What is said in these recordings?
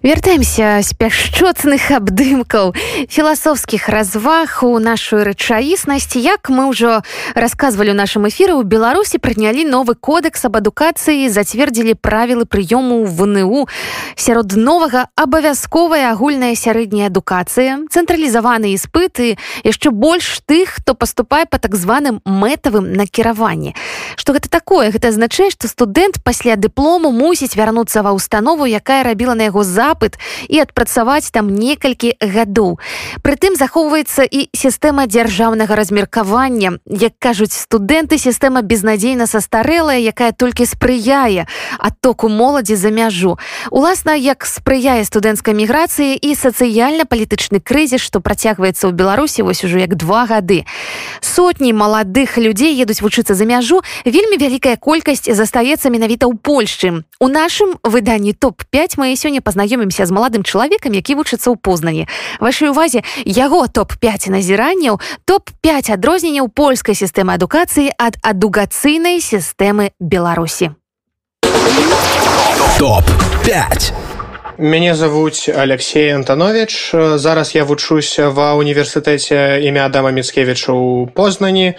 Вяртаемся з пяшчоцных абдымкаў філасофскіх разваг у нашу рэчаіснасць. Як мы ўжо рассказывалі ў нашым эфіры у беларусі прынялі новы кодекс аб адукацыі зацвердзілі правілы прыёму вНУ. Сярод новага абавязковая агульная сярэдняя адукацыя цэнтралізаваны іспыты яшчэ больш тых хто паступае по так званым мэтавым накіраванні. Что гэта такое? Гэта азначае што студэнт пасля дыплому мусіць вярнуцца ва установу якая рабіла на яго за запыт і адпрацаваць там некалькі гадоў. Прытым захоўваецца і сістэма дзяржаўнага размеркавання. Як кажуць студэнты, сістэма безнадзейна састарэлая, якая толькі спрыяе адтоку моладзі за мяжу. Уласна, як спрыяе студэнцкай міграцыі і сацыяльна-палітычны крызіс, што працягваецца ў Беларусі вось ужо як два гады. Сотні маладых людзей едуць вучыцца за мяжу, вельмі вялікая колькасць застаецца менавіта ў Польшчы. У нашым выданні топ-5 мы сёння пазнаём пазнаёмімся з маладым чалавекам які вучыцца ў познані. Вашай увазе яго топ-5 назіранняў топ-5 адрозненняў польскай сістэмы адукацыі ад адукацыйнай сістэмы беларусі. Топ 5 мяне завуць алексей антанович зараз я вучуся ва універсітэце імя адама міцкевіча у познані.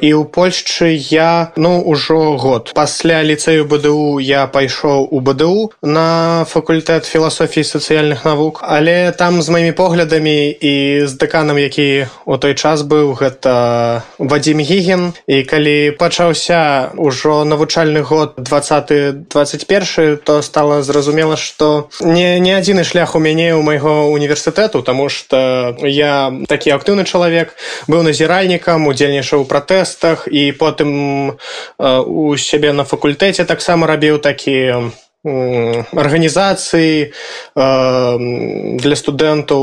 І ў польшчы я ну ўжо год. Пасля ліцэю бДУ я пайшоў у бДУ на факультэт філасофіі сацыяльных навук. Але там з маімі поглядамі і з дэканам які у той час быў гэта вадзім гіген і калі пачаўся ўжо навучальны год 20 21 то стала зразумела што не не не адзіны шлях у мяне у майго універсітэту тому что я такі актыўны чалавек быў назіральнікам удзельнічаў у пратэстах і потым э, у сябе на факультэце таксама рабіў такі арганізацыі для студэнтаў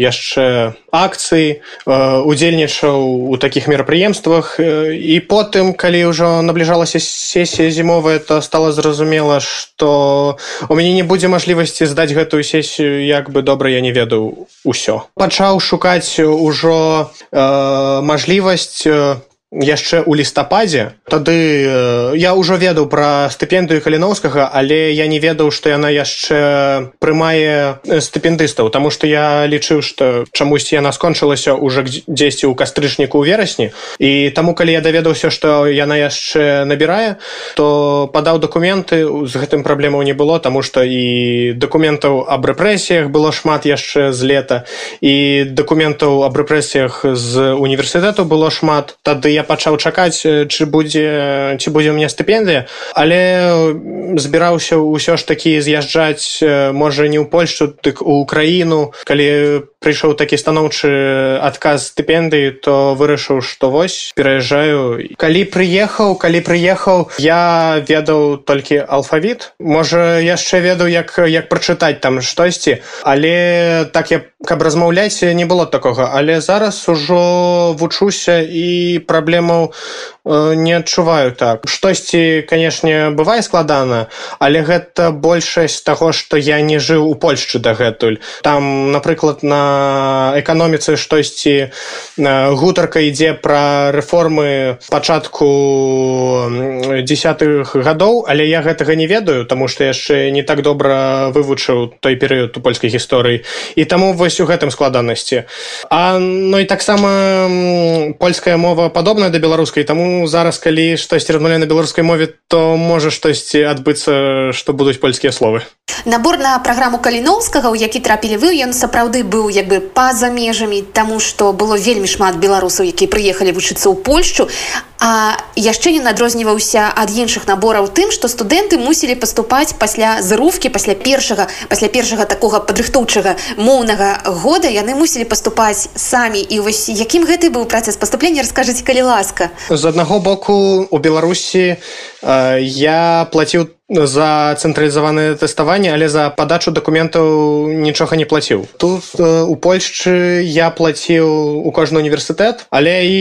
яшчэ акцыі удзельнічаў у такіх мерапрыемствах. І потым калі ўжо набліжалася сесія зімовая то стала зразумела што у мяне не будзе мажлівасці здаць гэтую сесію як бы добра я не ведаў усё. Пачаў шукаць ужо мажлівасць яшчэ ў лістападзе. Тады э, я ўжо ведаў пра стыпендыю каліноўскага але я не ведаў што яна яшчэ прымае э, стыпендыстаў Таму што я лічыў што чамусьці яна скончылася уже дзесьці ў кастрычніку ў верасні. І таму калі я даведаўся што яна яшчэ набірае то падаў дакументы з гэтым праблемаў не было таму што і дакументаў аб рэпрэсіях было шмат яшчэ з лета і дакументаў аб рэпрэсіях з універсітэту было шмат. Тады я пачаў чакаць чы будзе ці будзе у меня стыпендыя. Але збіраўся ўсё ж такі з'язджаць можа не ў польшу дык у украіну. Калі прыйшоў такі станоўчы адказ стыпендыі то вырашыў што вось пераязджаю. Калі прыехаў калі прыехаў я ведаў толькі алфавіт. Можа яшчэ ведаў як як прачытаць там штосьці. Але так я каб размаўляць не было такога. Але зараз ужо вучуся і праблем праблемаў э, не адчуваю так. Штосьці канешне бывае складана але гэта большасць таго што я не жыў у польшчы дагэтуль. Там напрыклад на эканоміцы штосьці э, гутарка ідзе пра рэформы пачатку десятых гадоў але я гэтага не ведаю таму што яшчэ не так добра вывучыў той перыяд у польскай гісторыі. І таму вось у гэтым складанасці. А ну і таксама польская мова падобна падобная да беларускай таму зараз калі штосьці размаўляе на беларускай мове то можа штосьці адбыцца што будуць польскія словы. Набор на праграму каліноўскага у які трапілі вы ён сапраўды быў як бы па-за межамі таму што было вельмі шмат беларусаў які прыехалі вучыцца ў польшчу а яшчэ не адрозніваўся ад іншых набораў тым што студэнты мусілі паступаць пасля зарувкі пасля першага пасля першага такога падрыхтоўчага моўнага года. Яны мусілі паступаць самі. І вось якім гэты быў працэс паступлення раскажыце калі ласка. З аднаго боку у беларусі э, я плаціў за цэнтралізаванае тэставанне але за падачу дакументаў нічога не плаціў. Тут у польшчы я плаціў у кожны універсітэт але і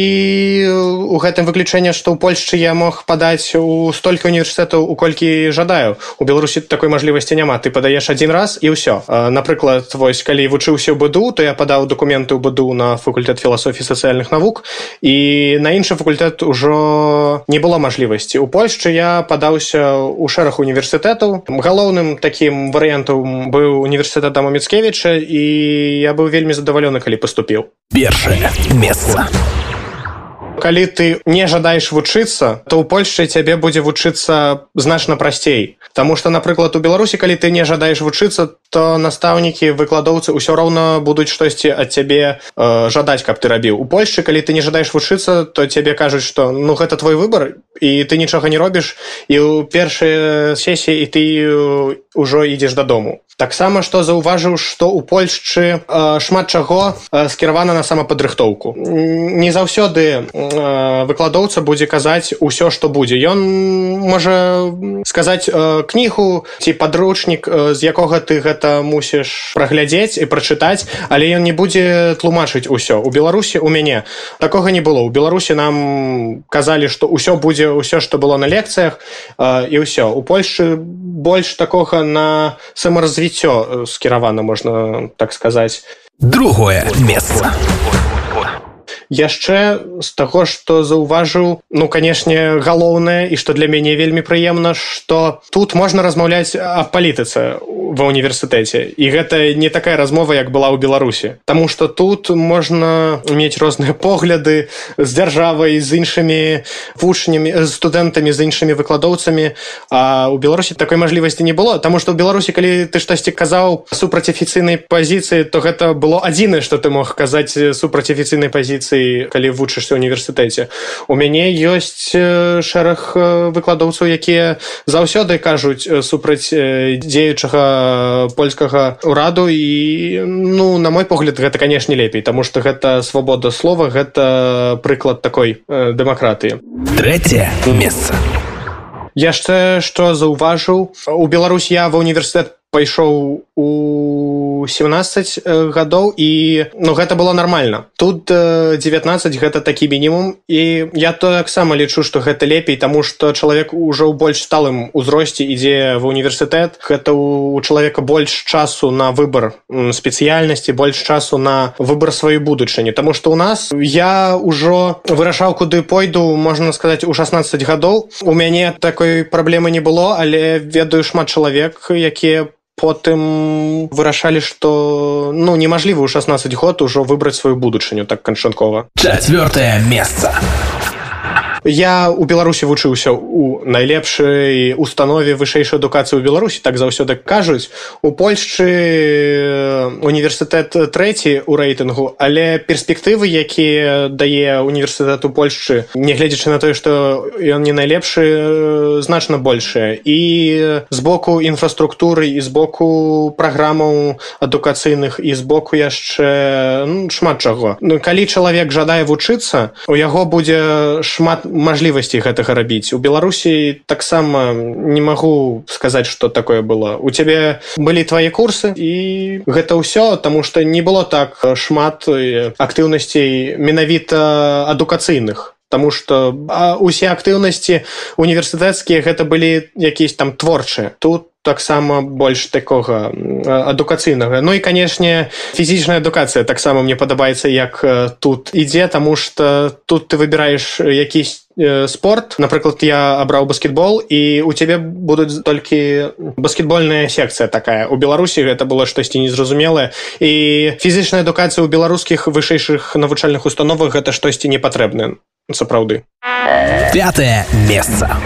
у гэтым выключ азначэнне што ў польшчы я мог падаць у столькі універсітэтаў у колькі жадаю. У беларусі такой мажлівасці няма. Ты падаеш один раз і ўсё напрыклад вось калі вучыўся ў быду то я падаў документы ў быду на факультэт філасофіі сацыяльных навук і на іншы факультэт ужо не было мажлівасці у польшчы я падаўся у шэраг універсітэтаў галоўным таким варыянтам быў універсітэт дама міцкевіча і я быў вельмі задавалёны калі паступіў першае месца калі ты не жадаеш вучыцца то ў польльшчы цябе будзе вучыцца значна прасцей. Таму что напрыклад у беларусі калі ты не жадаеш вучыцца то настаўнікі выкладоўцы ўсё роўна будуць штосьці ад цябе э, жадаць каб ты рабіў у польльшчы калі ты не жадаеш вучыцца то цябе кажуць что ну гэта твой выбор і ты нічога не робіш і ў першай сесіі і ты ўжо ідзеш дадому таксама што заўважыў што ў польшчы э, шмат чаго э, скіравана на самападрыхтоўку не заўсёды э, выкладоўца будзе казаць усё што будзе ён можа сказаць э, кнігу ці падручнік э, з якога ты гэта мусіш праглядзець і прачытаць але ён не будзе тлумачыць усё. У беларусі у мяне такога не было. У беларусі нам казалі што ўсё будзе ўсё што было на лекцыях э, і ўсё. У польльшчы больш такога на саморазвіццё развіццё скіравана можна так сказаць. Другое месца яшчэ з таго што заўважыў ну канешне галоўнае і што для мяне вельмі прыемна што тут можна размаўляць аб палітыцы ва універсітэце і гэта не такая размова як была ў беларусі. Таму что тут можна мець розныя погляды з дзяржавай з іншымі вучнямі студэнтамі з іншымі выкладоўцамі. А у беларусі такой мажлівасці не было Таму что ў беларусі калі ты штосьці казаў супраць афіцыйнай пазіцыі то гэта было адзінае што ты мог казаць супраць афіцыйнай пазіцыі калі вучышся універсітэце. У мяне ёсць шэраг выкладоўцаў якія заўсёды кажуць супраць дзеючага польскага ўраду. І ну на мой погляд гэта канешне лепей тому что гэта свабода слова гэта прыклад такой э, дэмакратыі. Третье месца. Яшчэ што заўважыў у Беларусь я ва універсітэт пайшоў у 17 э, гадоў і ну гэта было нормально. Тут 19 гэта такі мінімум і я то таксама лічу что гэта лепей тому что чалавек ужо ў больш сталым узросце ідзе в універсітэт. Гэта у чалавека больш часу на выбор спецыяльнасці больш часу на выбор сваёй будучыні. Тому что у нас я ўжо вырашаў куды пойду можна сказать у 16 гадоў. У мяне такой праблемы не было але ведаю шмат чалавек якія потым вырашалі што ну немажліва ў 16 год ужо выбраць сваю будучыню так канчаткова. Чавёртае месца я у беларусі вучыўся у найлепшай установе вышэйшай адукацыі ў беларусі так заўсёды кажуць. У польшчы э, універсітэт трэці ў рэйтынгу але перспектывы якія дае універсітэт у польшчы нягледзячы на тое што ён не найлепшы э, значна большая і з боку інфраструктуры і з боку праграмаў адукацыйных і з боку яшчэ ну, шмат чаго. Ну, калі чалавек жадае вучыцца у яго будзе шмат мажлівасці гэтага рабіць. У беларусі таксама не магу сказаць что такое было. У цябе былі твае курсы і гэта ўсё тому что не было так шмат актыўнасцей менавіта адукацыйных. Таму што усе актыўнасці універсітэцкія гэта былі якісь там творчыя. Тут таксама больш такога адукацыйнага. Ну і канешне фізічная адукацыя таксама мне падабаецца як тут ідзе таму што тут ты выбіраеш якісь спорт. Напрыклад я абраў баскетбол і у цябе будуць толькі баскетбольная секцыя такая. У беларусі гэта было штосьці незразумелае. І фізічная адукацыя ў беларускіх вышэйшых навучальных установах гэта штосьці не патрэбна сапраўды. Пятое месца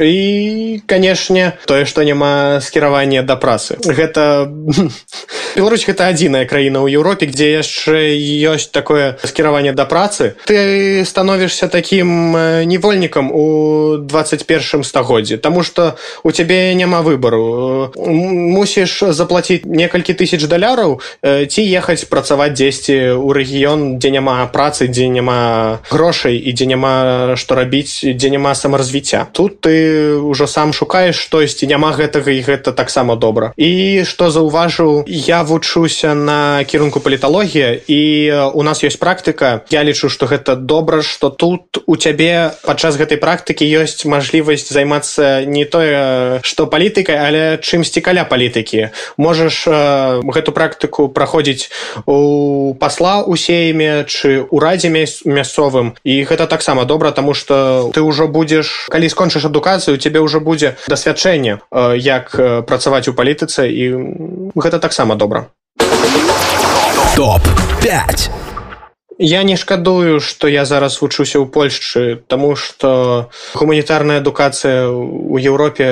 і канешне тое што няма скіравання да працы. Гэта Беларусь гэта адзіная краіна ў Еўропе дзе яшчэ ёсць такое скіраванне да працы. Ты становішся таким невольнікам у 21 стагоддзі Таму что у цябе няма выбару мусіш заплаціць некалькі тысяч даляраў ці ехаць працаваць дзесьці ў рэгіён дзе няма працы дзе няма грошай і дзе няма што рабіць дзе няма самаразвіцця тут ты ўжо сам шукаеш штосьці няма гэтага і гэта таксама добра. І што заўважыў я вучуся на кірунку паліталогія і у нас ёсць практыка. Я лічу што гэта добра што тут у цябе падчас гэтай практыкі ёсць мажлівасць займацца не тое што палітыкай але чымсьці каля палітыкі. Можаш э, гэту практыку праходзіць у пасла у сейме чы ўрадзе мясцовым. І гэта таксама добра тому что ты ўжо будзеш калі скончыш адукацыю цябе ўжо будзе дасвядчэнне э, як працаваць у палітыцы і гэта таксама добра топ 5 Я не шкадую, што я зараз вучуся ў Польшчы, таму што гуманітарная адукацыя ў Еўропе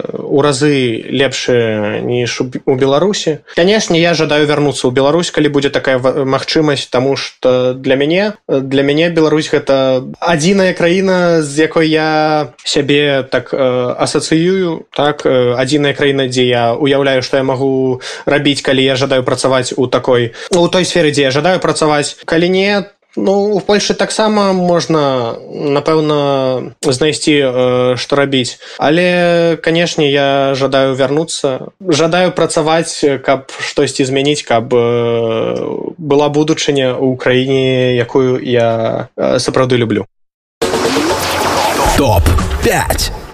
ў разы лепшая ніж у Беларусі. Канешне, я жадаю вярнуцца ў Беларусь, калі будзе такая магчымасць, таму што для мяне для мяне Беларусь гэта адзіная краіна, з якой я сябе так э, асацыюю так адзіная краіна, дзе я уяўляю, што я магу рабіць, калі я жадаю працаваць у такой у той сферы, дзе я жадаю працаваць, калі не Ну у Польшы таксама можна напэўна знайсці што рабіць. Але канешне я жадаю вярнуцца. Жадаю працаваць каб штосьці змяніць каб была будучыня ў краіне якую я сапраўды люблю. Топ 5